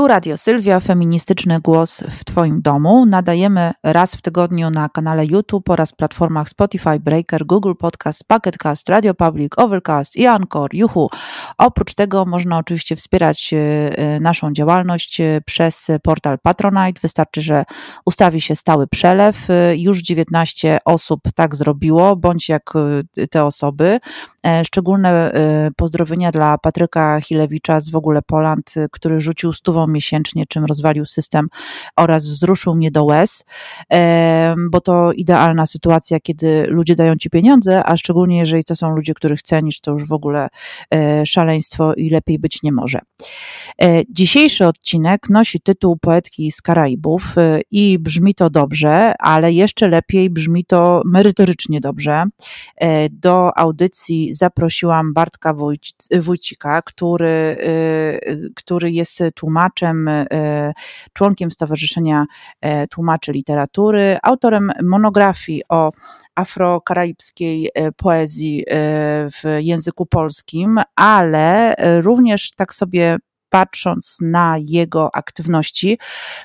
Tu Radio Sylwia, feministyczny głos w Twoim domu. Nadajemy raz w tygodniu na kanale YouTube oraz platformach Spotify, Breaker, Google Podcast, Pocketcast, Radio Public, Overcast i Anchor, Juhu. Oprócz tego można oczywiście wspierać e, naszą działalność e, przez portal Patronite. Wystarczy, że ustawi się stały przelew. E, już 19 osób tak zrobiło, bądź jak te osoby. Szczególne pozdrowienia dla Patryka Chilewicza z W ogóle Poland, który rzucił stówą miesięcznie, czym rozwalił system oraz wzruszył mnie do łez, bo to idealna sytuacja, kiedy ludzie dają ci pieniądze, a szczególnie jeżeli to są ludzie, których cenisz, to już w ogóle e, szaleństwo i lepiej być nie może. E, dzisiejszy odcinek nosi tytuł Poetki z Karaibów e, i brzmi to dobrze, ale jeszcze lepiej brzmi to merytorycznie dobrze. Do audycji zaprosiłam Bartka Wójcika, który, który jest tłumaczem członkiem Stowarzyszenia e, Tłumaczy Literatury, autorem monografii o afrokaraibskiej e, poezji w języku polskim, ale również tak sobie patrząc na jego aktywności,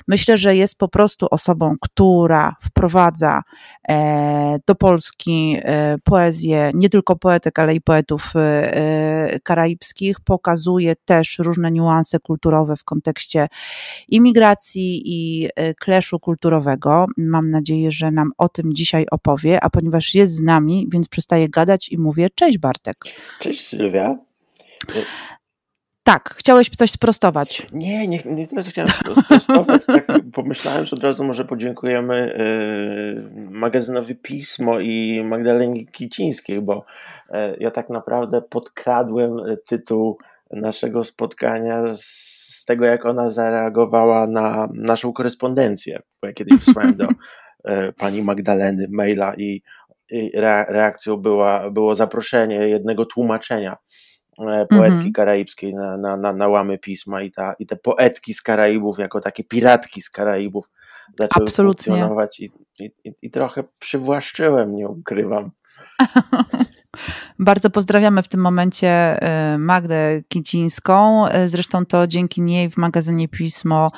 myślę, że jest po prostu osobą, która wprowadza e, do Polski e, poezję nie tylko poetek, ale i poetów e, karaibskich, pokazuje też różne niuanse kulturowe w kontekście imigracji i kleszu kulturowego. Mam nadzieję, że nam o tym dzisiaj opowie, a ponieważ jest z nami, więc przestaję gadać i mówię cześć Bartek. Cześć Sylwia. Tak, chciałeś coś sprostować. Nie, nie, nie tyle chciałem sprostować. tak pomyślałem, że od razu może podziękujemy y, magazynowi Pismo i Magdalenie Kicińskiej, bo y, ja tak naprawdę podkradłem tytuł naszego spotkania z, tego, jak ona zareagowała na naszą korespondencję. Bo ja kiedyś wysłałem do y, pani Magdaleny maila i, i reakcją była, było zaproszenie jednego tłumaczenia E, poetki mm -hmm. karaibskiej na, na, na, na łamy pisma i, ta, i te poetki z Karaibów jako takie piratki z Karaibów zaczęły Absolutnie. funkcjonować i, i, i trochę przywłaszczyłem, nie ukrywam. Bardzo pozdrawiamy w tym momencie y, Magdę Kicińską. Y, zresztą to dzięki niej w magazynie Pismo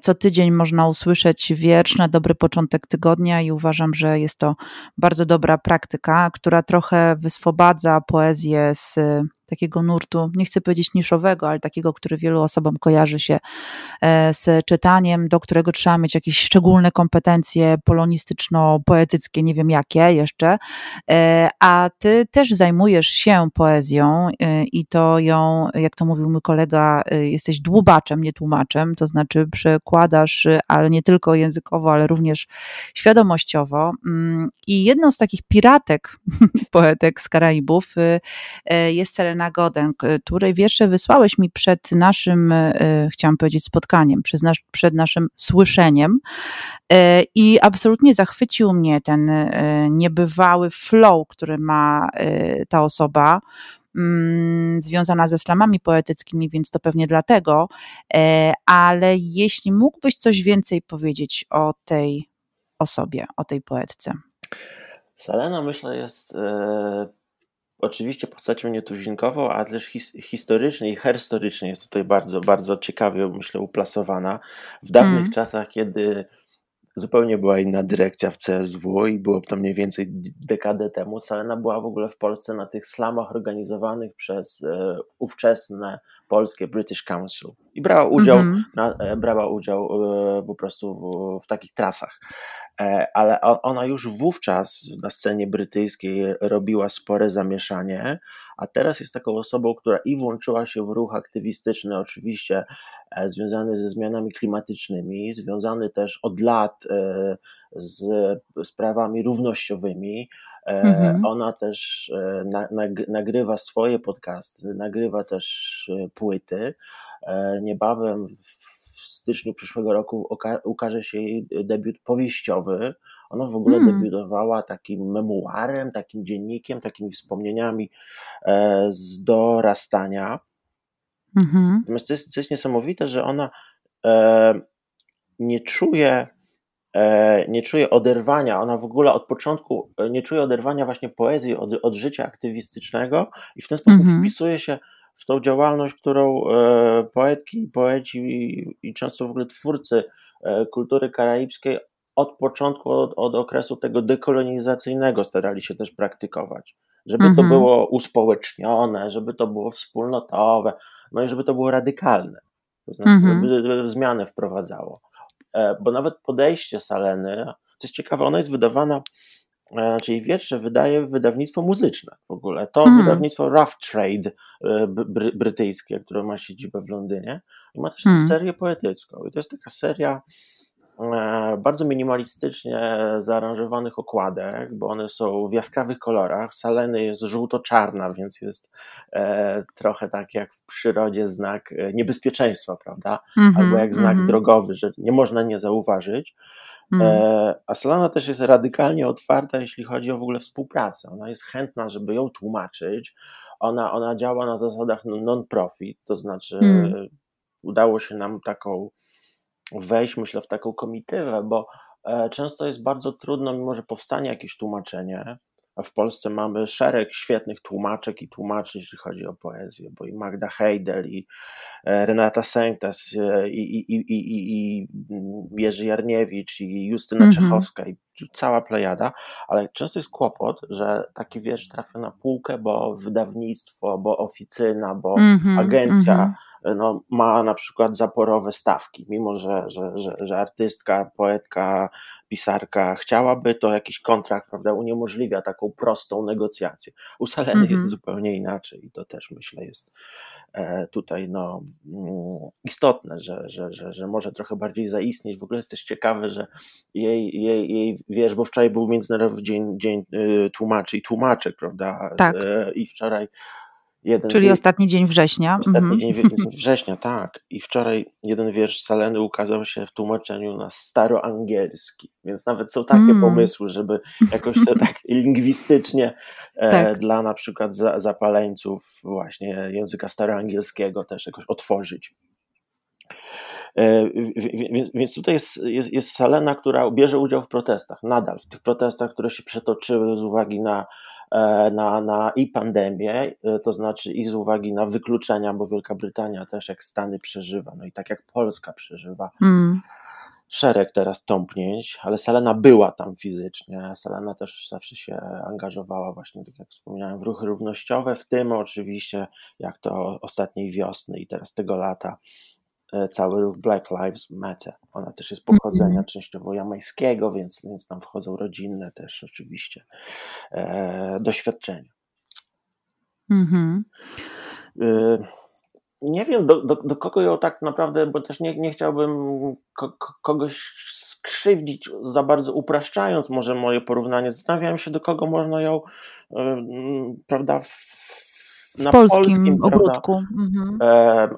co tydzień można usłyszeć wiersz na dobry początek tygodnia i uważam, że jest to bardzo dobra praktyka, która trochę wyswobadza poezję z takiego nurtu, nie chcę powiedzieć niszowego, ale takiego, który wielu osobom kojarzy się e, z czytaniem, do którego trzeba mieć jakieś szczególne kompetencje polonistyczno-poetyckie, nie wiem jakie jeszcze, e, a ty też zajmujesz się poezją e, i to ją, jak to mówił mój kolega, jesteś dłubaczem, nie tłumaczem, to znaczy przekładasz, ale nie tylko językowo, ale również świadomościowo. Mm, I jedną z takich piratek, poetek z Karaibów jest Selena Nagodę, której wiersze wysłałeś mi przed naszym, e, chciałam powiedzieć, spotkaniem, przed naszym słyszeniem. E, I absolutnie zachwycił mnie ten e, niebywały flow, który ma ta osoba mm, związana ze slamami poetyckimi, więc to pewnie dlatego. Ale jeśli mógłbyś coś więcej powiedzieć o tej osobie, o tej poetce. Selena, myślę, jest oczywiście postacią nietuzinkową, a też his, historycznie i herstorycznie jest tutaj bardzo, bardzo ciekawie, myślę, uplasowana. W dawnych mm. czasach, kiedy zupełnie była inna dyrekcja w CSW i było to mniej więcej dekadę temu, Selena była w ogóle w Polsce na tych slamach organizowanych przez e, ówczesne polskie British Council i brała udział, mm -hmm. na, e, brała udział e, po prostu w, w takich trasach. E, ale ona już wówczas na scenie brytyjskiej robiła spore zamieszanie, a teraz jest taką osobą, która i włączyła się w ruch aktywistyczny, oczywiście e, związany ze zmianami klimatycznymi, związany też od lat e, z sprawami równościowymi. Mhm. Ona też nagrywa swoje podcasty, nagrywa też płyty. Niebawem styczniu przyszłego roku ukaże się jej debiut powieściowy. Ona w ogóle hmm. debiutowała takim memuarem, takim dziennikiem, takimi wspomnieniami e, z dorastania. Mhm. Natomiast to jest, to jest niesamowite, że ona e, nie czuje e, nie czuje oderwania, ona w ogóle od początku nie czuje oderwania właśnie poezji od, od życia aktywistycznego i w ten sposób mhm. wpisuje się w tą działalność, którą poetki, poeci i często w ogóle twórcy kultury karaibskiej od początku, od, od okresu tego dekolonizacyjnego starali się też praktykować. Żeby mhm. to było uspołecznione, żeby to było wspólnotowe, no i żeby to było radykalne. To znaczy, mhm. żeby zmianę wprowadzało. E, bo nawet podejście Saleny, co jest ciekawe, ona jest wydawana, e, czyli wiersze wydaje wydawnictwo muzyczne w ogóle. To mhm. wydawnictwo Rough Trade e, brytyjskie, które ma siedzibę w Londynie i ma też mhm. serię poetycką. I to jest taka seria E, bardzo minimalistycznie zaaranżowanych okładek, bo one są w jaskrawych kolorach. Saleny jest żółto-czarna, więc jest e, trochę tak jak w przyrodzie znak e, niebezpieczeństwa, prawda? Mm -hmm, Albo jak znak mm -hmm. drogowy, że nie można nie zauważyć. Mm. A Salana też jest radykalnie otwarta, jeśli chodzi o w ogóle współpracę. Ona jest chętna, żeby ją tłumaczyć. Ona, ona działa na zasadach non-profit, to znaczy mm. udało się nam taką wejść, myślę, w taką komitywę, bo e, często jest bardzo trudno, mimo że powstanie jakieś tłumaczenie, a w Polsce mamy szereg świetnych tłumaczek i tłumaczy, jeśli chodzi o poezję, bo i Magda Heidel, i e, Renata Sengtas, e, i, i, i, i, i Jerzy Jarniewicz, i Justyna -hmm. Czechowska, i cała plejada, ale często jest kłopot, że taki wiersz trafia na półkę, bo wydawnictwo, bo oficyna, bo mm -hmm, agencja mm -hmm. No, ma na przykład zaporowe stawki, mimo że, że, że, że artystka, poetka, pisarka chciałaby, to jakiś kontrakt prawda, uniemożliwia taką prostą negocjację. U Saleny jest zupełnie inaczej i to też myślę jest E, tutaj no, mm, istotne, że, że, że, że może trochę bardziej zaistnieć. W ogóle jest też ciekawe, że jej, jej, jej wiesz, bo wczoraj był Międzynarodowy Dzień, dzień y, Tłumaczy i Tłumaczek, prawda? Tak. E, I wczoraj Jeden Czyli ostatni dzień września. Ostatni mhm. dzień września, tak. I wczoraj jeden wiersz Saleny ukazał się w tłumaczeniu na staroangielski, więc nawet są takie mm. pomysły, żeby jakoś to tak lingwistycznie e, tak. dla na przykład za, zapaleńców właśnie języka staroangielskiego też jakoś otworzyć. E, więc tutaj jest, jest, jest Salena, która bierze udział w protestach, nadal w tych protestach, które się przetoczyły z uwagi na, na, na i pandemię, e, to znaczy i z uwagi na wykluczenia, bo Wielka Brytania też jak Stany przeżywa, no i tak jak Polska przeżywa. Mm szereg teraz tąpnięć, ale Selena była tam fizycznie. Selena też zawsze się angażowała właśnie, tak jak wspomniałem, w ruchy równościowe, w tym oczywiście jak to ostatniej wiosny i teraz tego lata E, cały ruch Black Lives Matter. Ona też jest pochodzenia mm -hmm. częściowo jamańskiego, więc, więc tam wchodzą rodzinne też oczywiście e, doświadczenia. Mm -hmm. e, nie wiem, do, do, do, kogo ją tak naprawdę, bo też nie, nie chciałbym ko, kogoś skrzywdzić za bardzo upraszczając może moje porównanie. Zastanawiałem się, do kogo można ją, e, prawda, w, w na polskim, polskim ogródku. Mhm. E,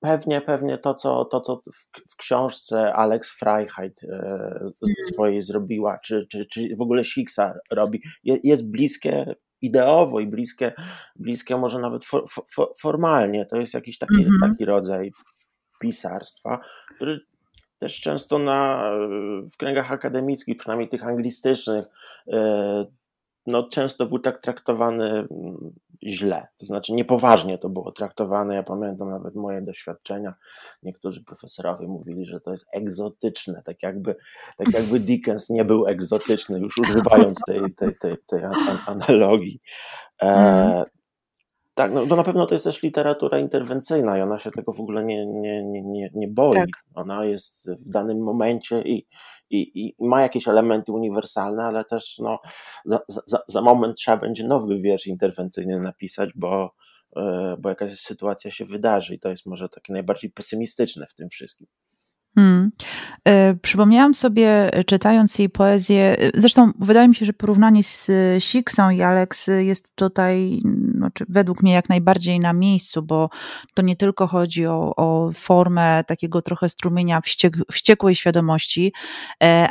Pewnie, pewnie to, co, to, co w, w książce Alex Freiheit e, mhm. swojej zrobiła, czy, czy, czy w ogóle Sixa robi, jest bliskie ideowo i bliskie, bliskie może nawet for, for, formalnie. To jest jakiś taki, mm -hmm. taki rodzaj pisarstwa, który też często na, w kręgach akademickich, przynajmniej tych anglistycznych, e, no, często był tak traktowany mm, źle, to znaczy niepoważnie to było traktowane. Ja pamiętam nawet moje doświadczenia. Niektórzy profesorowie mówili, że to jest egzotyczne, tak jakby, tak jakby Dickens nie był egzotyczny, już używając tej, tej, tej, tej analogii. E, mhm. Tak, no, no na pewno to jest też literatura interwencyjna i ona się tego w ogóle nie, nie, nie, nie boi. Tak. Ona jest w danym momencie i, i, i ma jakieś elementy uniwersalne, ale też no, za, za, za moment trzeba będzie nowy wiersz interwencyjny napisać, bo, e, bo jakaś sytuacja się wydarzy i to jest może takie najbardziej pesymistyczne w tym wszystkim. Hmm. E, przypomniałam sobie, e, czytając jej poezję, e, zresztą wydaje mi się, że porównanie z Siksą i Alex jest tutaj, znaczy według mnie, jak najbardziej na miejscu, bo to nie tylko chodzi o, o formę takiego trochę strumienia wściek, wściekłej świadomości,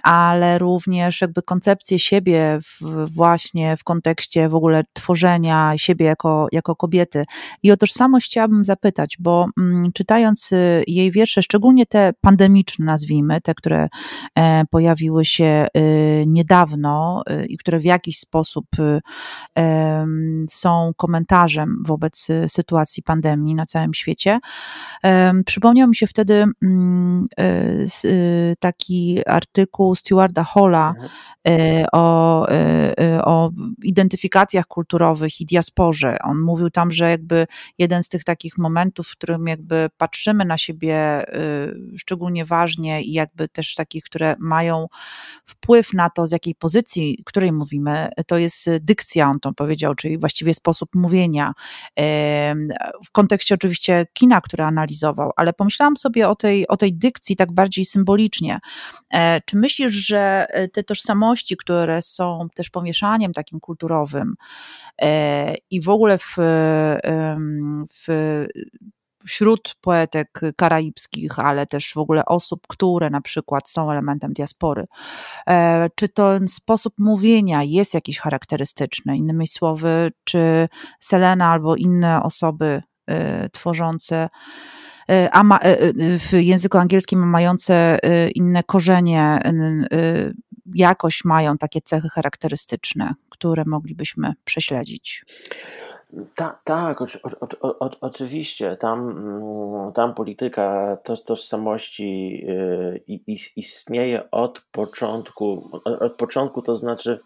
ale również jakby koncepcję siebie w, właśnie w kontekście w ogóle tworzenia siebie jako, jako kobiety. I o tożsamość chciałabym zapytać, bo mm, czytając jej wiersze, szczególnie te pandemiczne, nazwijmy, te, które e, pojawiły się e, niedawno e, i które w jakiś sposób są komentarzem wobec sytuacji pandemii na całym świecie. Przypomniał mi się wtedy mm, taki artykuł Stewarda Halla mhm. o, o identyfikacjach kulturowych i diasporze. On mówił tam, że jakby jeden z tych takich momentów, w którym jakby patrzymy na siebie szczególnie ważnie i jakby też takich, które mają wpływ na to, z jakiej pozycji, której mówimy, to jest dykcja, on to powiedział, czyli właściwie sposób mówienia. W kontekście oczywiście kina, które analizował, ale pomyślałam sobie o tej, o tej dykcji tak bardziej symbolicznie. E, czy myślisz, że te tożsamości, które są też pomieszaniem takim kulturowym e, i w ogóle w, w wśród poetek karaibskich, ale też w ogóle osób, które na przykład są elementem diaspory. E, czy ten sposób mówienia jest jakiś charakterystyczny? Innymi słowy, czy Selena albo inne osoby e, tworzące e, w języku angielskim mające inne korzenie, jakoś mają takie cechy charakterystyczne, które moglibyśmy prześledzić? Ta, tak, oczywiście. Tam, mm, tam polityka toż, tożsamości y, istnieje od początku. Od początku to znaczy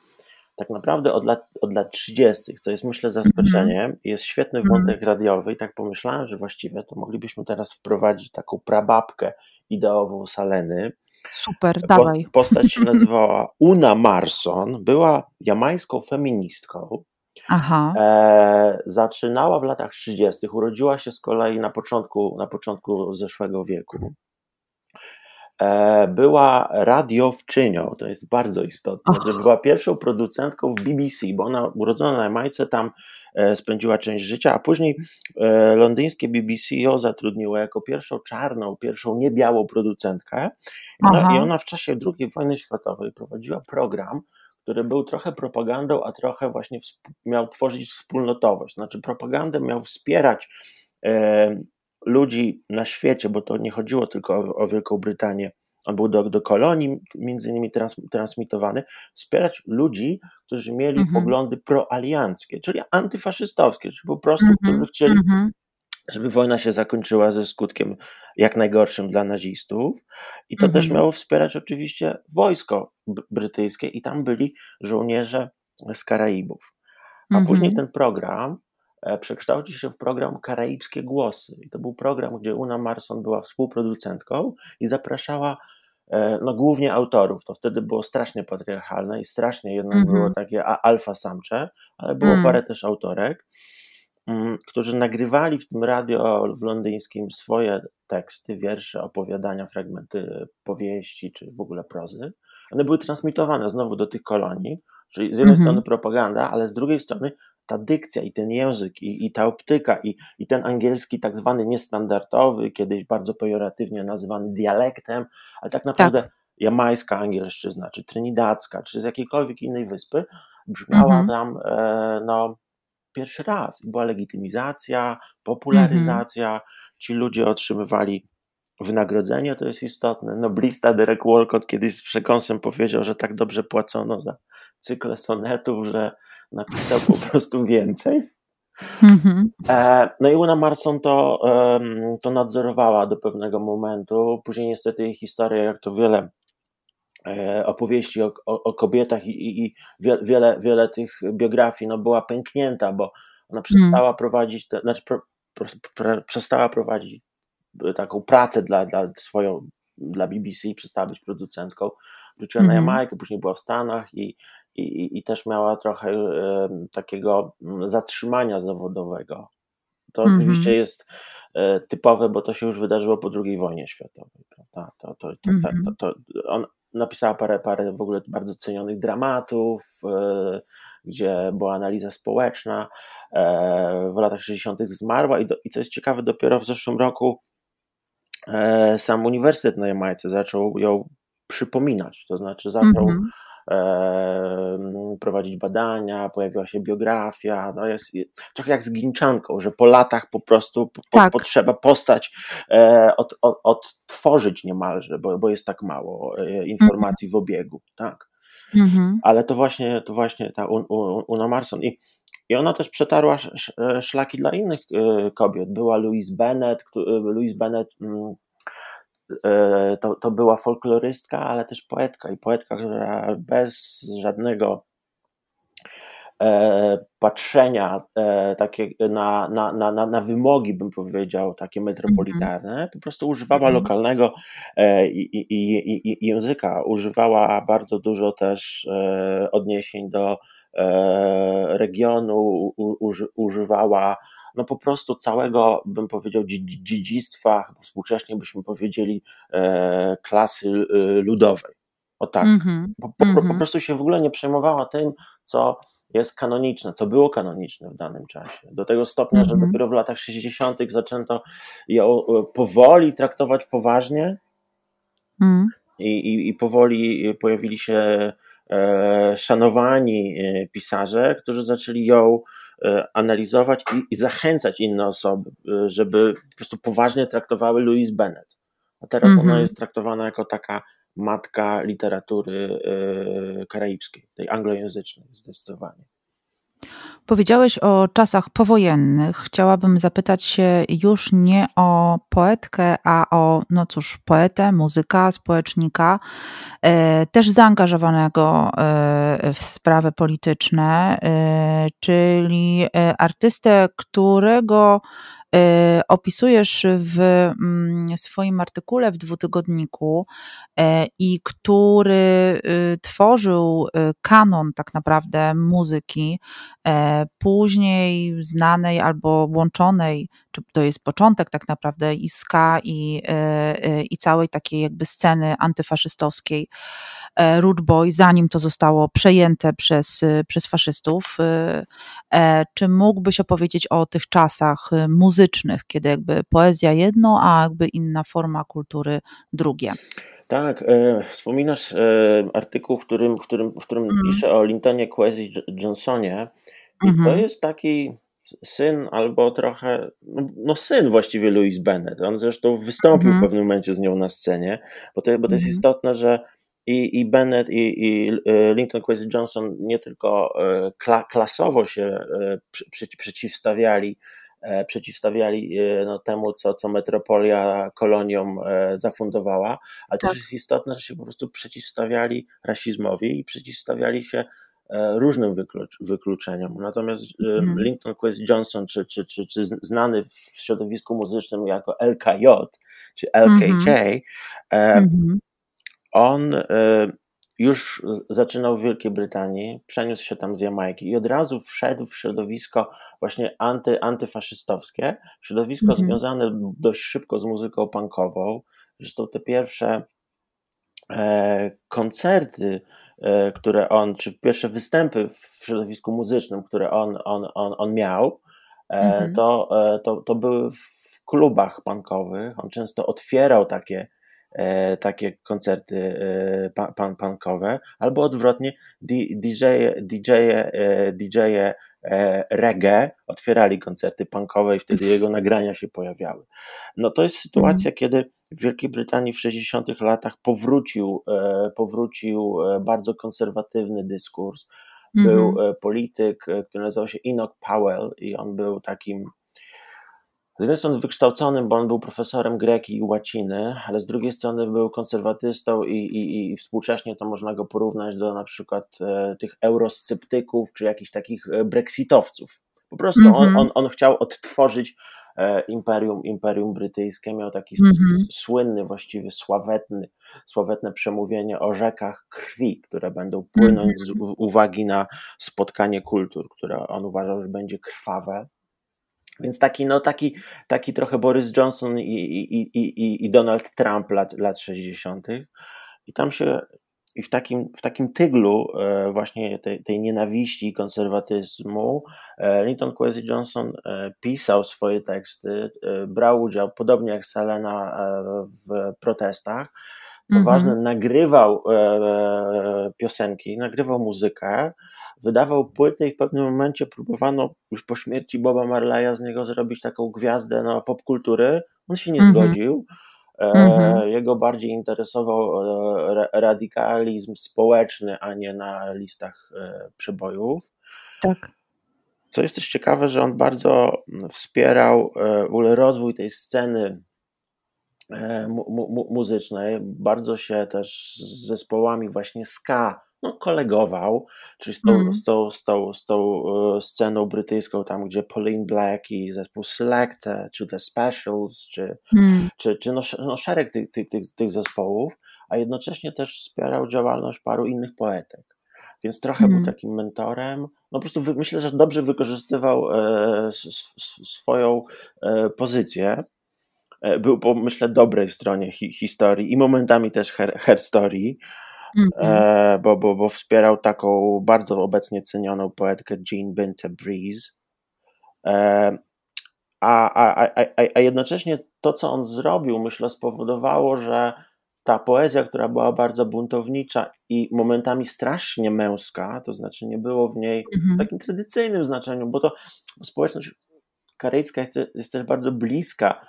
tak naprawdę od lat, od lat 30., co jest myślę zaskoczeniem. -hmm. Jest świetny mhm. wątek radiowy i tak pomyślałem, że właściwie to moglibyśmy teraz wprowadzić taką prababkę ideową Saleny. Super, dawaj. Postać się nazywała Una Marson, była jamańską feministką Aha. E, zaczynała w latach 30., urodziła się z kolei na początku, na początku zeszłego wieku. E, była radiowczynią, to jest bardzo istotne, że była pierwszą producentką w BBC, bo ona urodzona na Jamajce, tam e, spędziła część życia, a później e, londyńskie BBC ją zatrudniło jako pierwszą czarną, pierwszą niebiałą producentkę. I ona, I ona w czasie II wojny światowej prowadziła program, który był trochę propagandą, a trochę właśnie miał tworzyć wspólnotowość. Znaczy, propagandę miał wspierać e, ludzi na świecie, bo to nie chodziło tylko o, o Wielką Brytanię. On był do, do kolonii między innymi trans, transmitowany, wspierać ludzi, którzy mieli mm -hmm. poglądy proalianckie, czyli antyfaszystowskie, czyli po prostu, mm -hmm. którzy chcieli mm -hmm żeby wojna się zakończyła ze skutkiem jak najgorszym dla nazistów. I to mhm. też miało wspierać oczywiście wojsko brytyjskie, i tam byli żołnierze z Karaibów. A mhm. później ten program e, przekształcił się w program Karaibskie Głosy. I to był program, gdzie Una Marson była współproducentką i zapraszała e, no, głównie autorów. To wtedy było strasznie patriarchalne i strasznie jednak mhm. było takie alfa samcze, ale było mhm. parę też autorek. Mm, którzy nagrywali w tym radio w londyńskim swoje teksty, wiersze, opowiadania, fragmenty powieści czy w ogóle prozy. One były transmitowane znowu do tych kolonii, czyli z jednej mhm. strony propaganda, ale z drugiej strony ta dykcja i ten język i, i ta optyka i, i ten angielski tak zwany niestandardowy, kiedyś bardzo pejoratywnie nazywany dialektem, ale tak naprawdę tak. jamańska angielszczyzna, czy trinidadzka, czy z jakiejkolwiek innej wyspy, brzmiała mhm. tam e, no, pierwszy raz. Była legitymizacja, popularyzacja, mm -hmm. ci ludzie otrzymywali wynagrodzenie, to jest istotne. Noblista Derek Walcott kiedyś z przekąsem powiedział, że tak dobrze płacono za cykle sonetów, że napisał po prostu więcej. Mm -hmm. No i Una Marson to, to nadzorowała do pewnego momentu. Później niestety jej historia, jak to wiele E, opowieści o, o, o kobietach i, i, i, wiele, wiele tych biografii no, była pęknięta, bo ona przestała mm. prowadzić, te, znaczy pro, pro, pro, przestała prowadzić e, taką pracę dla, dla swoją, dla BBC, przestała być producentką, wróciła mm. na mhm. Jamajkę, później była w Stanach i, i, i też miała trochę e, takiego mm, zatrzymania zawodowego. To mm -hmm. oczywiście jest e, typowe, bo to się już wydarzyło po II wojnie światowej. Prawda? To, to, to, mm -hmm. to, to, on, napisała parę, parę w ogóle bardzo cenionych dramatów, e, gdzie była analiza społeczna. E, w latach 60. zmarła i, do, i co jest ciekawe, dopiero w zeszłym roku e, sam Uniwersytet na Jamajce zaczął ją przypominać, to znaczy zaczął mm -hmm prowadzić badania, pojawiła się biografia, no jest trochę jak z Ginczanką, że po latach po prostu po, tak. potrzeba postać e, od, od, odtworzyć niemalże, bo, bo jest tak mało e, informacji w obiegu, tak. Mhm. Ale to właśnie, to właśnie ta Una Marson i I ona też przetarła szlaki dla innych kobiet. Była Louise Bennett, Louise Bennett mm, to, to była folklorystka, ale też poetka i poetka, która bez żadnego E, patrzenia e, takie na, na, na, na wymogi, bym powiedział, takie metropolitarne, mm -hmm. po prostu używała -hmm. lokalnego e, i, i, i, i, języka. Używała bardzo dużo też odniesień do regionu, używała no po prostu całego, bym powiedział, dziedzictwa, współcześnie byśmy powiedzieli, klasy ludowej. O tak. Mm -hmm. po, po, po, mhm. prostu się w ogóle nie przejmowała tym, co jest kanoniczne, co było kanoniczne w danym czasie. Do tego stopnia, mm -hmm. że mhm. dopiero w latach 60. zaczęto ją powoli traktować poważnie mm. i, i, i, powoli pojawili się e, szanowani e, pisarze, którzy zaczęli ją e, analizować i, i, zachęcać inne osoby, e, żeby po prostu poważnie traktowały Louise Bennett. A teraz mm -hmm. ona jest traktowana jako taka matka literatury e, karaibskiej, tej anglojęzycznej zdecydowanie. Powiedziałeś o czasach powojennych. Chciałabym zapytać się już nie o poetkę, a o, no cóż, poetę, muzyka, społecznika, e, też zaangażowanego e, w sprawy polityczne, czyli artystę, którego E, opisujesz w mm, swoim artykule w dwutygodniku e, i który y, tworzył y, kanon tak naprawdę muzyki, później znanej albo łączonej, czy to jest początek tak naprawdę i ska i, i całej takiej jakby sceny antyfaszystowskiej E, Root Boy, zanim to zostało przejęte przez, e, przez faszystów. E, czy mógłbyś opowiedzieć o tych czasach muzycznych, kiedy jakby poezja jedno, a jakby inna forma kultury drugie? Tak, e, wspominasz e, artykuł, w którym, w którym, w którym mm. piszę o Lintonie Kwesi Johnsonie. I mm -hmm. to mhm. jest taki syn albo trochę, no, no, syn właściwie Louise Bennett. On zresztą wystąpił mm -hmm. w pewnym momencie z nią na scenie, bo to, bo to jest mm -hmm. istotne, że i, i Bennett i, i e, Lincoln Kwesi Johnson nie tylko e, kla, klasowo się e, przy, przeciwstawiali, przeciwstawiali no, temu, co, co metropolia koloniom zafundowała, ale tak. też jest istotne, że się po prostu przeciwstawiali rasizmowi i przeciwstawiali się różnym wyklucz, wykluczeniom. Natomiast mm. Lincoln Quest Johnson, czy, czy, czy, czy znany w środowisku muzycznym jako LKJ, czy LKJ, mm -hmm on y, już zaczynał w Wielkiej Brytanii, przeniósł się tam z Jamajki i od razu wszedł w środowisko właśnie anty, antyfaszystowskie, środowisko mhm. związane dość szybko z muzyką punkową. Zresztą te pierwsze e, koncerty, e, które on, czy pierwsze występy w środowisku muzycznym, które on, on, on, on miał, e, mhm. to, e, to, to były w klubach punkowych. On często otwierał takie e, takie koncerty e, pan, punkowe, albo odwrotnie DJ, DJ, e, DJ e, reggae otwierali koncerty punkowe i wtedy jego nagrania się pojawiały. No to jest sytuacja, mm. kiedy w Wielkiej Brytanii w 60 latach powrócił, e, powrócił e, bardzo konserwatywny dyskurs. Był -hmm. polityk, który nazywał się Enoch Powell i on był takim z jednej strony wykształconym, bo on był profesorem greki i łaciny, ale z drugiej strony był konserwatystą i, i, i współcześnie to można go porównać do na przykład e, tych eurosceptyków czy jakichś takich e, brexitowców. Po prostu mm -hmm. on, mhm. on, on chciał odtworzyć e, imperium, imperium brytyjskie, miał taki mm -hmm. słynny, właściwie sławetny, sławetne przemówienie o rzekach krwi, które będą płynąć mm -hmm. z uwagi na spotkanie kultur, które on uważał, że będzie krwawe. Więc taki, no, taki, taki trochę Boris Johnson i, i, i, i Donald Trump lat, lat 60. I tam się i w takim, w takim tyglu e, właśnie tej, tej nienawiści i konserwatyzmu e, Linton Kwesi Johnson e, pisał swoje teksty, brał udział, podobnie jak Selena, w protestach. Co mm -hmm. ważne, nagrywał piosenki, nagrywał muzykę, wydawał płyty i w pewnym momencie próbowano już po śmierci Boba Marleya z niego zrobić taką gwiazdę no, popkultury. On się nie mm -hmm. zgodził. Mm -hmm. Jego bardziej interesował e, radykalizm społeczny, a nie na listach e, przebojów. Tak. co jest też ciekawe, że on bardzo wspierał w ogóle rozwój tej sceny mu, mu, muzycznej, bardzo się też z zespołami właśnie ska no, kolegował, czyli z tą, mm. z, tą, z, tą, z tą e, sceną brytyjską, tam gdzie Pauline Black i zespół Select, czy The Specials, czy, mm. czy, czy no, no, szereg tych, tych, tych, tych zespołów, a jednocześnie też wspierał działalność paru innych poetek. Więc trochę mm. był takim mentorem. No po prostu myślę, że dobrze wykorzystywał e, s, s, swoją e, pozycję. E, był po, myślę, dobrej stronie hi, historii i momentami też her, her story. Mm-hmm. bo, bo, bo wspierał taką bardzo obecnie cenioną poetkę Jean Binte Breeze. E, a, a, a, a jednocześnie to, co on zrobił, myślę, spowodowało, że ta poezja, która była bardzo buntownicza i momentami strasznie męska, to znaczy nie było w niej mm-hmm. w takim tradycyjnym znaczeniu, bo to społeczność karaibska jest, jest też bardzo bliska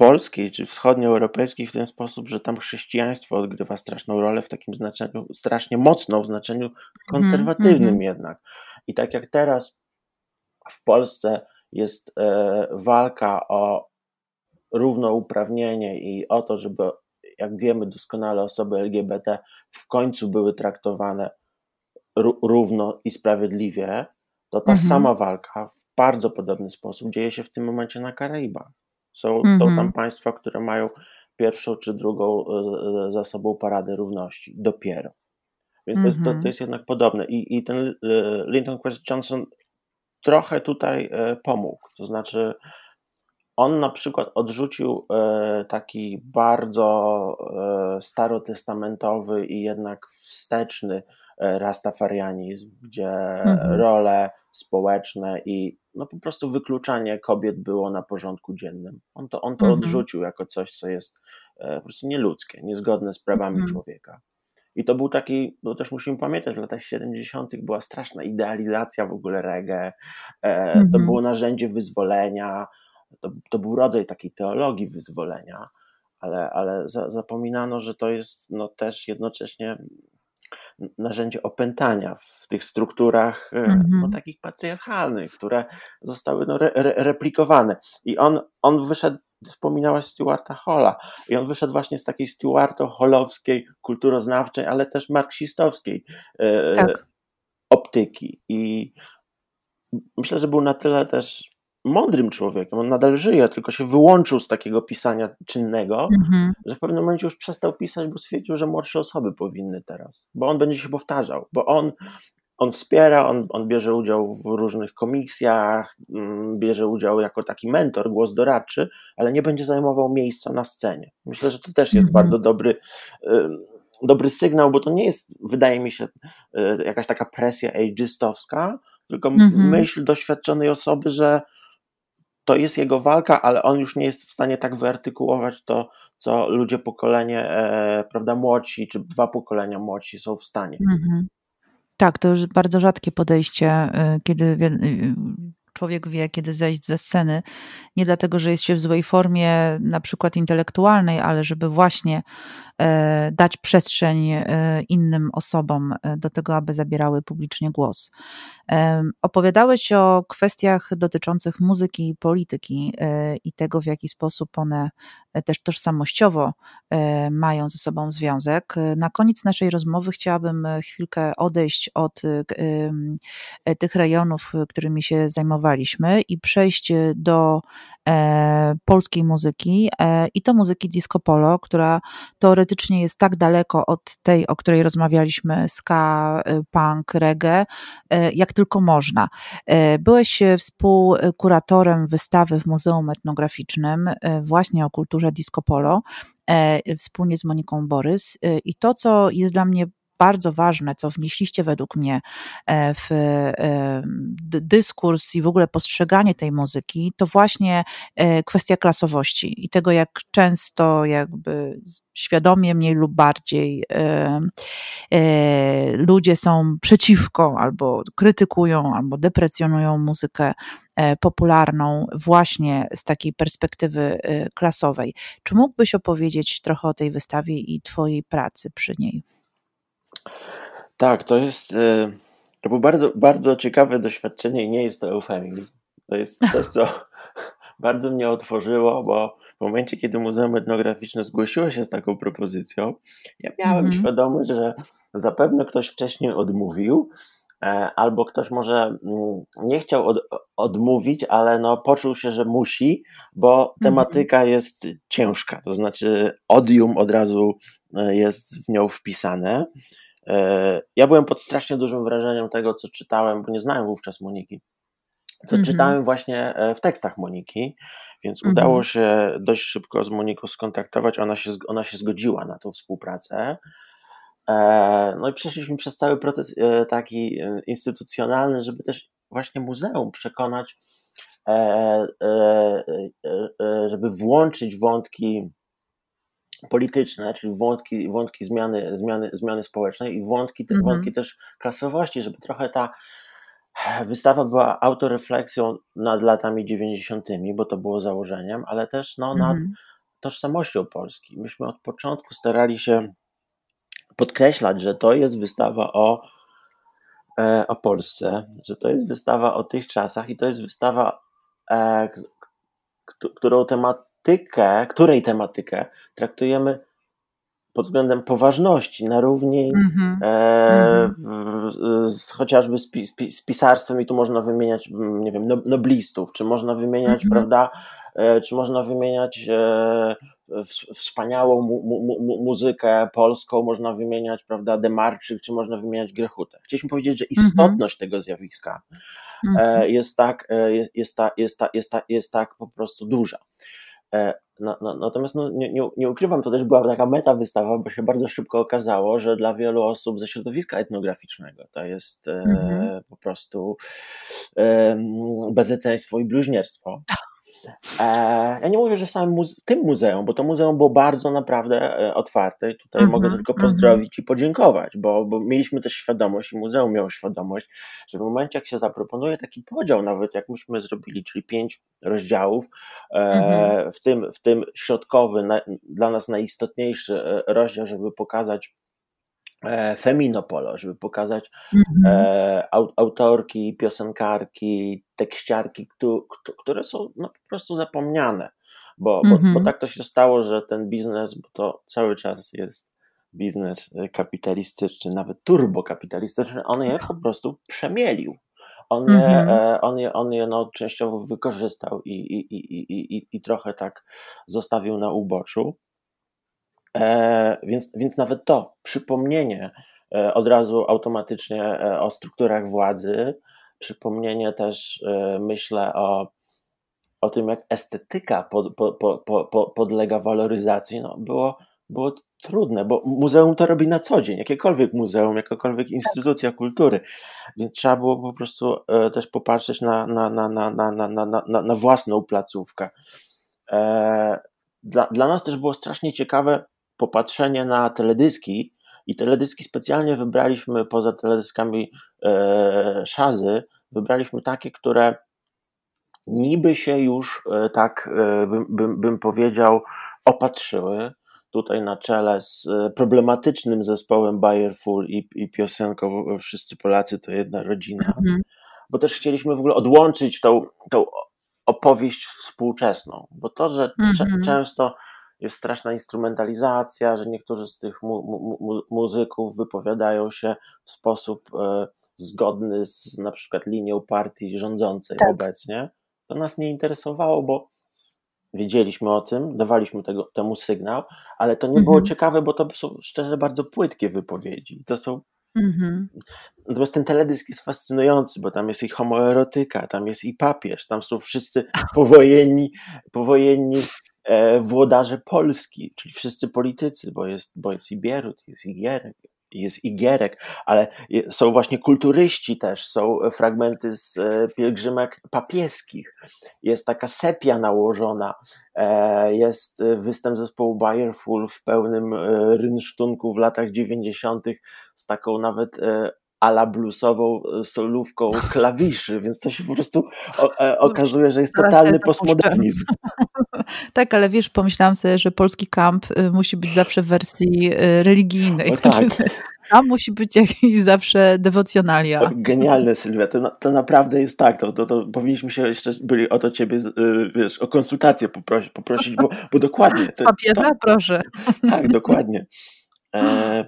polskiej czy wschodnioeuropejskiej w ten sposób, że tam chrześcijaństwo odgrywa straszną rolę w takim znaczeniu, strasznie mocną w znaczeniu konserwatywnym mm -hmm. jednak. I tak jak teraz w Polsce jest e, walka o równouprawnienie i o to, żeby, jak wiemy doskonale, osoby LGBT w końcu były traktowane równo i sprawiedliwie, to ta mm -hmm. sama walka w bardzo podobny sposób dzieje się w tym momencie na Karaibach. Są, są tam mhm. państwa, które mają pierwszą czy drugą e, e, za sobą paradę równości. Dopiero. Więc to, jest, to, to mhm. jest jednak podobne. I, i ten e, Linton Quest Johnson trochę tutaj pomógł. To znaczy, on na przykład odrzucił taki bardzo starotestamentowy i jednak wsteczny rastafarianizm, gdzie mhm. role społeczne i no po prostu wykluczanie kobiet było na porządku dziennym. On to, on to mhm. odrzucił jako coś, co jest e, po prostu nieludzkie, niezgodne z prawami mhm. człowieka. I to był taki, bo też musimy pamiętać, w latach 70. była straszna idealizacja w ogóle reggae, e, to mhm. było narzędzie wyzwolenia, to, to był rodzaj takiej teologii wyzwolenia, ale, ale za, zapominano, że to jest no, też jednocześnie narzędzie opętania w tych strukturach -hmm. no, mhm. takich patriarchalnych, które zostały no, re, re, replikowane. I on, on wyszedł, wspominałaś Stuarta Holla, i on wyszedł właśnie z takiej Stuarto-Hollowskiej, kulturoznawczej, ale też marksistowskiej e, tak. optyki. I myślę, że był na tyle też mądrym człowiekiem, on nadal żyje, tylko się wyłączył z takiego pisania czynnego, mhm. że w pewnym momencie już przestał pisać, bo stwierdził, że młodsze osoby powinny teraz, bo on będzie się powtarzał, bo on, on wspiera, on, on bierze udział w różnych komisjach, mm, bierze udział jako taki mentor, głos doradczy, ale nie będzie zajmował miejsca na scenie. Myślę, że to też jest mhm. bardzo dobry dobry sygnał, bo to nie jest, wydaje mi się, y, jakaś taka presja ageistowska, tylko mhm. myśl doświadczonej osoby, że to jest jego walka, ale on już nie jest w stanie tak wyartykułować to, co ludzie pokolenie, e, prawda, młodsi, czy dwa pokolenia młodsi są w stanie. Mhm. Tak, to już bardzo rzadkie podejście, e, kiedy y, człowiek wie, kiedy zejść ze sceny. Nie dlatego, że jest się w złej formie, na przykład intelektualnej, ale żeby właśnie e, dać przestrzeń e, innym osobom e, do tego, aby zabierały publicznie głos. Opowiadałeś o kwestiach dotyczących muzyki i polityki i tego, w jaki sposób one też tożsamościowo mają ze sobą związek. Na koniec naszej rozmowy chciałabym chwilkę odejść od tych rejonów, którymi się zajmowaliśmy i przejść do E, polskiej muzyki e, i to muzyki disco polo, która teoretycznie jest tak daleko od tej, o której rozmawialiśmy, ska, e, punk, reggae, jak tylko można. Byłeś współkuratorem wystawy w Muzeum Etnograficznym właśnie o kulturze disco polo wspólnie z Moniką Borys i to, co jest dla mnie bardzo ważne, co wnieśliście według mnie e, w e, dyskurs i w ogóle postrzeganie tej muzyki, to właśnie e, kwestia klasowości i tego, jak często jakby świadomie mniej lub bardziej ludzie są przeciwko albo krytykują, albo deprecjonują muzykę popularną właśnie z takiej perspektywy klasowej. Czy mógłbyś opowiedzieć trochę o tej wystawie i Twojej pracy przy niej? Tak, to jest, e, To było bardzo, bardzo ciekawe doświadczenie i nie jest to eufemizm. To jest coś, co bardzo mnie otworzyło, bo w momencie, kiedy Muzeum Etnograficzne zgłosiło się z taką propozycją, ja miałem -hmm. świadomość, że zapewne ktoś wcześniej odmówił, e, albo ktoś może mm, nie chciał od, odmówić, ale no poczuł się, że musi, bo mhm. tematyka jest ciężka, to znaczy odium od razu e, jest w nią wpisane. E, ja byłem pod strasznie dużym wrażeniem tego, co czytałem, bo nie znałem wówczas Moniki. To mm -hmm. czytałem właśnie e, w tekstach Moniki, więc mm -hmm. udało się dość szybko z Moniką skontaktować. Ona się, ona się zgodziła na tą współpracę. E, no i przeszliśmy przez cały proces taki instytucjonalny, żeby też właśnie muzeum przekonać, żeby włączyć wątki polityczne, czyli wątki, wątki zmiany, zmiany, zmiany społecznej i wątki, te, mhm. wątki też klasowości, żeby trochę ta wystawa była autorefleksją nad latami 90., bo to było założeniem, ale też no, nad mhm. tożsamością Polski. Myśmy od początku starali się podkreślać, że to jest wystawa o, e, o Polsce, że to jest wystawa o tych czasach i to jest wystawa, e, którą temat, tematykę, której tematykę traktujemy pod względem poważności na równi mm-hmm. e, mm-hmm. z, chociażby z, z, pisarstwem i tu można wymieniać, nie wiem, no, noblistów, czy można wymieniać, mm-hmm. prawda, e, czy można wymieniać e, wspaniałą mu, mu, mu, muzykę polską, można wymieniać, prawda, Demarczyk, czy można wymieniać Grechutę. Chcieliśmy powiedzieć, że mhm. istotność tego zjawiska e, mhm. jest tak, e, jest, jest, ta, jest, ta, jest, ta, jest tak po prostu duża. E, no, no, natomiast no, nie, nie, nie, ukrywam, to też była taka meta wystawa, bo się bardzo szybko okazało, że dla wielu osób ze środowiska etnograficznego to jest e, mhm. po prostu e, bezeceństwo i bluźnierstwo. E, ja nie mówię, że w samym muze tym muzeum, bo to muzeum było bardzo naprawdę e, otwarte i tutaj mm -hmm, mogę tylko mhm. pozdrowić mm -hmm. i podziękować, bo, bo mieliśmy też świadomość i muzeum miało świadomość, że w momencie jak się zaproponuje taki podział, nawet jak myśmy zrobili, czyli pięć rozdziałów, mm -hmm. w, tym, w tym środkowy, na, dla nas najistotniejszy rozdział, żeby pokazać Feminopolo, żeby pokazać mhm. e, autorki, piosenkarki, tekściarki, które są no, po prostu zapomniane. Bo, bo, bo mhm. tak to się stało, że ten biznes, bo to cały czas jest biznes kapitalistyczny, nawet turbokapitalistyczny, on je po prostu przemielił. On je, mhm. E, on je, on je no, częściowo wykorzystał i, i, i, i, i trochę tak zostawił na uboczu. E, więc, więc nawet to przypomnienie e, od razu automatycznie e, o strukturach władzy, przypomnienie też myślę o, o tym, jak estetyka pod, po, po, po, podlega waloryzacji, no było, było trudne, bo muzeum to robi na co dzień, jakiekolwiek muzeum, jakakolwiek instytucja kultury, więc trzeba było po prostu też popatrzeć na, na, na, na, na, na, na, na własną placówkę. Dla, dla nas też było strasznie ciekawe popatrzenie na teledyski i teledyski specjalnie wybraliśmy poza teledyskami e, Szazy, wybraliśmy takie, które niby się już e, tak e, bym, bym, bym powiedział opatrzyły tutaj na czele z e, problematycznym zespołem Bayer Full i, i piosenką Wszyscy Polacy to jedna rodzina, mhm. bo też chcieliśmy w ogóle odłączyć tą, tą opowieść współczesną, bo to, że mhm. często jest straszna instrumentalizacja, że niektórzy z tych mu, mu, muzyków wypowiadają się w sposób e, zgodny z na przykład linią partii rządzącej tak. obecnie. To nas nie interesowało, bo wiedzieliśmy o tym, dawaliśmy tego, temu sygnał, ale to nie mhm. było ciekawe, bo to są szczerze bardzo płytkie wypowiedzi. To są Mhm. Natomiast ten teledysk jest fascynujący, bo tam jest i homoerotyka, tam jest i papież, tam są wszyscy powojenni, powojenni włodarze Polski, czyli wszyscy politycy, bo jest, bo jest i Bierut, jest i jest i Gierek, ale są właśnie kulturyści też, są fragmenty z e, pielgrzymek papieskich, jest taka sepia nałożona, e, jest występ zespołu Bayerful w pełnym rynsztunku w latach 90. z taką nawet ala bluesową solówką klawiszy, więc to się po prostu okazuje, że jest totalny postmodernizm. tak, ale wiesz, pomyślałam sobie, że polski kamp y, musi być zawsze w wersji y, religijnej. O tak. Tam musi być jakiś zawsze dewocjonalia. Genialne, Sylwia, to, to naprawdę jest tak, to, to, to powinniśmy się jeszcze byli o to ciebie, y, wiesz, o konsultację poprosić, poprosić bo, bo dokładnie. Z papieru, proszę. Tak, dokładnie. E,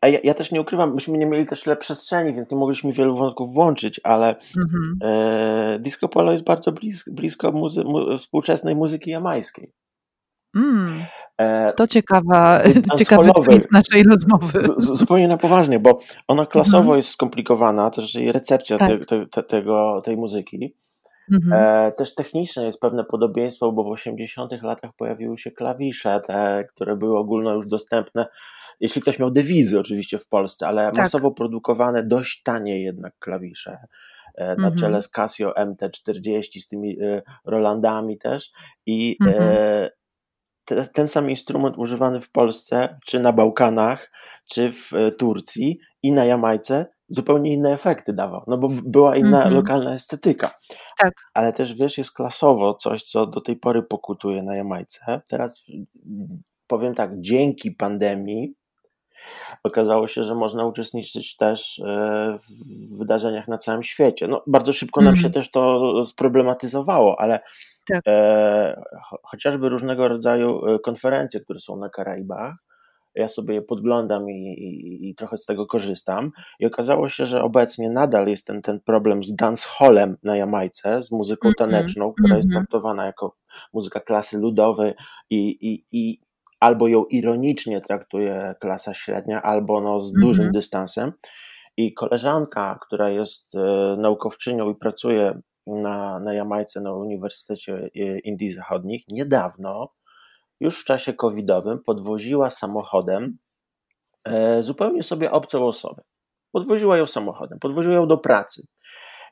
a ja, ja, też nie ukrywam, myśmy nie mieli też tyle przestrzeni, więc nie mogliśmy wielu wątków włączyć, ale mhm. e, disco polo jest bardzo blisko, blisko muzy mu, współczesnej muzyki jamańskiej. Mm. E, to ciekawa, ciekawy twist naszej rozmowy. Z, zupełnie na poważnie, bo ona klasowo mhm. jest skomplikowana, też jej recepcja tak. te, te, tego, tej muzyki. Mhm. E, też techniczne jest pewne podobieństwo, bo w 80 latach pojawiły się klawisze, te, które były ogólno już dostępne jeśli ktoś miał dewizy oczywiście w Polsce, ale tak. masowo produkowane, dość tanie jednak klawisze e, na mhm. czele z Casio MT40, z tymi e, Rolandami też i e, mhm. te, ten sam instrument używany w Polsce, czy na Bałkanach, czy w Turcji i na Jamajce zupełnie inne efekty dawał, no bo była inna mhm. lokalna estetyka. Tak. Ale też wiesz, jest klasowo coś, co do tej pory pokutuje na Jamajce. Teraz powiem tak, dzięki pandemii okazało się, że można uczestniczyć też e, w wydarzeniach na całym świecie. No, bardzo szybko nam się mhm. też to sproblematyzowało, ale tak. e, chociażby różnego rodzaju e, konferencje, które są na Karaibach, ja sobie je podglądam i, i, i, trochę z tego korzystam. I okazało się, że obecnie nadal jest ten, ten problem z dancehallem na Jamajce, z muzyką mhm. taneczną, która mm -hmm. jest mhm. traktowana jako muzyka klasy ludowej i, i, i albo ją ironicznie traktuje klasa średnia, albo no z dużym mhm. dystansem. I koleżanka, która jest e, naukowczynią i pracuje na, na Jamajce na Uniwersytecie e, Indii Zachodnich, niedawno, już w czasie covidowym, podwoziła samochodem e, zupełnie sobie obcą osobę. Podwoziła ją samochodem, podwoziła ją do pracy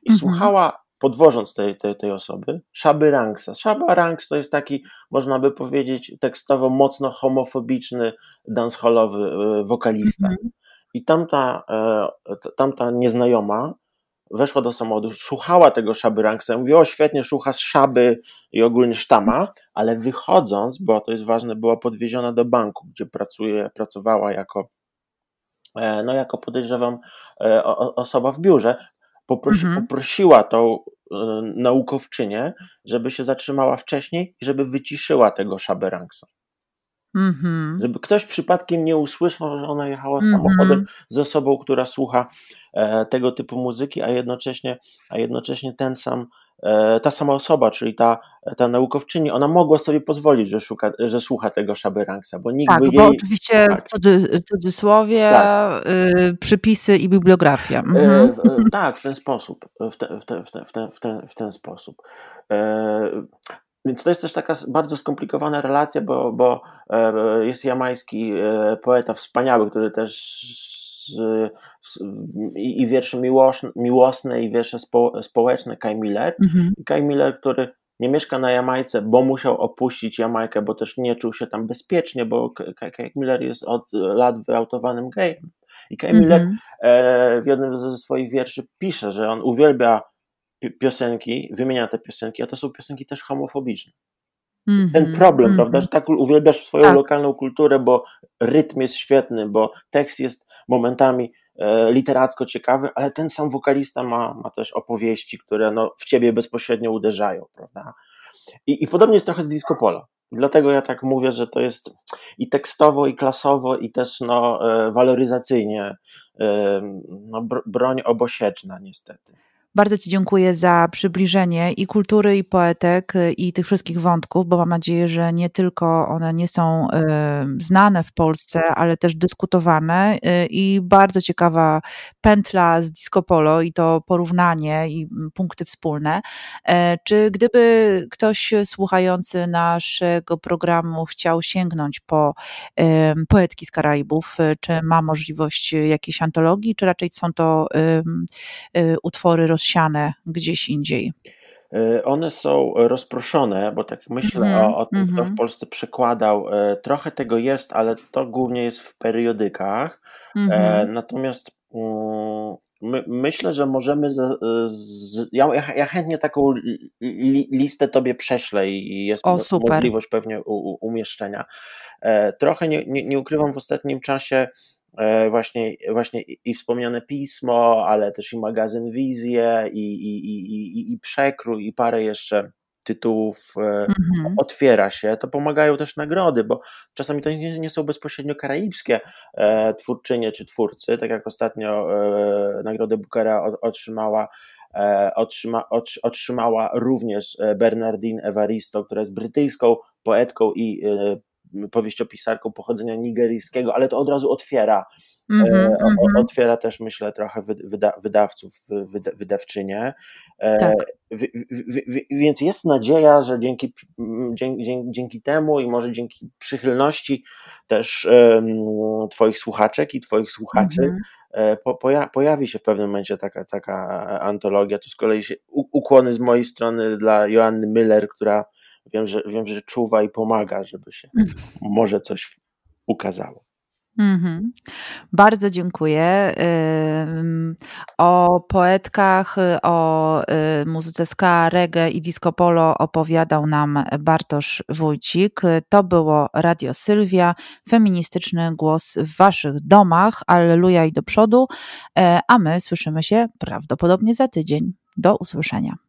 i mhm. słuchała podwożąc tej, tej, tej osoby, Szaby Ranksa. Szaba Ranks to jest taki, można by powiedzieć, tekstowo mocno homofobiczny, dancehallowy e, wokalista. Mhm. I tamta, e, tamta nieznajoma weszła do samochodu, słuchała tego Szaby Ranksa, mówiła, o świetnie, słucha Szaby i ogólnie sztama, ale wychodząc, bo to jest ważne, była podwieziona do banku, gdzie pracuje, pracowała jako e, no jako podejrzewam osoba w biurze, Poprosi, mhm. Poprosiła tą naukowczynię, żeby się zatrzymała wcześniej i żeby wyciszyła tego Szaberanksa. Mhm. Żeby ktoś przypadkiem nie usłyszał, że ona jechała mhm. samochodem z osobą, która słucha e, tego typu muzyki, a jednocześnie, a jednocześnie ten sam ta sama osoba, czyli ta, ta naukowczyni, ona mogła sobie pozwolić, że, szuka, że słucha tego Szaberanksa, bo nikt tak, by jej... bo oczywiście tak. w cudzy, cudzysłowie tak. y, przypisy i bibliografia. E, mhm. E, tak, w ten sposób. W, te, w, te, w, te, w, ten, w, ten, w ten sposób. E, więc to jest też taka bardzo skomplikowana relacja, bo, bo e, jest jamański e, poeta wspaniały, który też i, i wiersze miłosne, miłosne i wiersze spo, społeczne Kai Miller. Mhm. Kai Miller, który nie mieszka na Jamajce, bo musiał opuścić Jamajkę, bo też nie czuł się tam bezpiecznie, bo Kai Miller jest od lat wyautowanym gejem. I Kai Miller mhm. e, w jednym ze swoich wierszy pisze, że on uwielbia piosenki, wymienia te piosenki, a to są piosenki też homofobiczne. Mm -hmm, Ten problem, mm -hmm. prawda, że tak uwielbiasz swoją tak. lokalną kulturę, bo rytm jest świetny, bo tekst jest momentami e, literacko ciekawy, ale ten sam wokalista ma, ma też opowieści, które no, w ciebie bezpośrednio uderzają, prawda? I, I podobnie jest trochę z disco polo. Dlatego ja tak mówię, że to jest i tekstowo, i klasowo, i też no, e, waloryzacyjnie e, no, broń obosieczna niestety. Bardzo Ci dziękuję za przybliżenie i kultury, i poetek, y, i tych wszystkich wątków, bo mam nadzieję, że nie tylko one nie są y, znane w Polsce, ale też dyskutowane. Y, I bardzo ciekawa pętla z disco polo i to porównanie i punkty wspólne. E, czy gdyby ktoś słuchający naszego programu chciał sięgnąć po poetki z Karaibów, czy ma możliwość jakiejś antologii, czy raczej są to utwory rozszerzone? Rozsiane gdzieś indziej? E, one są rozproszone, bo tak myślę mm o, o, tym, mm -hmm. kto w mhm. Polsce przekładał. E, trochę tego jest, ale to głównie jest w periodykach. Mm -hmm. Natomiast my, myślę, że możemy. Z, z, ja, ja, chętnie taką li, listę Tobie prześlę i jest o, możliwość pewnie u, u, umieszczenia. Trochę nie, nie, nie ukrywam w ostatnim czasie właśnie, właśnie i wspomniane pismo, ale też i magazyn Wizje, i, i, i, i, i Przekrój, i parę jeszcze tytułów mhm. otwiera się, to pomagają też nagrody, bo czasami to nie, nie są bezpośrednio karaibskie e, twórczynie czy twórcy, tak jak ostatnio e, nagrodę Bookera otrzymała e, Otrzyma, otrzymała również Bernardine Evaristo, która jest brytyjską poetką i powieściopisarką pochodzenia nigeryjskiego, ale to od razu otwiera, mm -hmm, otwiera też myślę trochę wyda, wydawców, wyda, wydawczynie. E, tak. W, w, w, więc jest nadzieja, że dzięki, dzięki, dzięki temu i może dzięki przychylności też um, Twoich słuchaczek i Twoich słuchaczy mm -hmm. po, poja, pojawi się w pewnym momencie taka, taka antologia. Tu z kolei się ukłony z mojej strony dla Joanny Miller, która wiem, że, wiem, że czuwa i pomaga, żeby się mhm. może coś ukazało. Mm-hmm. Bardzo dziękuję. O poetkach, o y, muzyce ska, reggae i disco polo opowiadał nam Bartosz Wójcik. To było Radio Sylwia, feministyczny głos w waszych domach. Alleluja i do przodu. E, a my słyszymy się prawdopodobnie za tydzień. Do usłyszenia.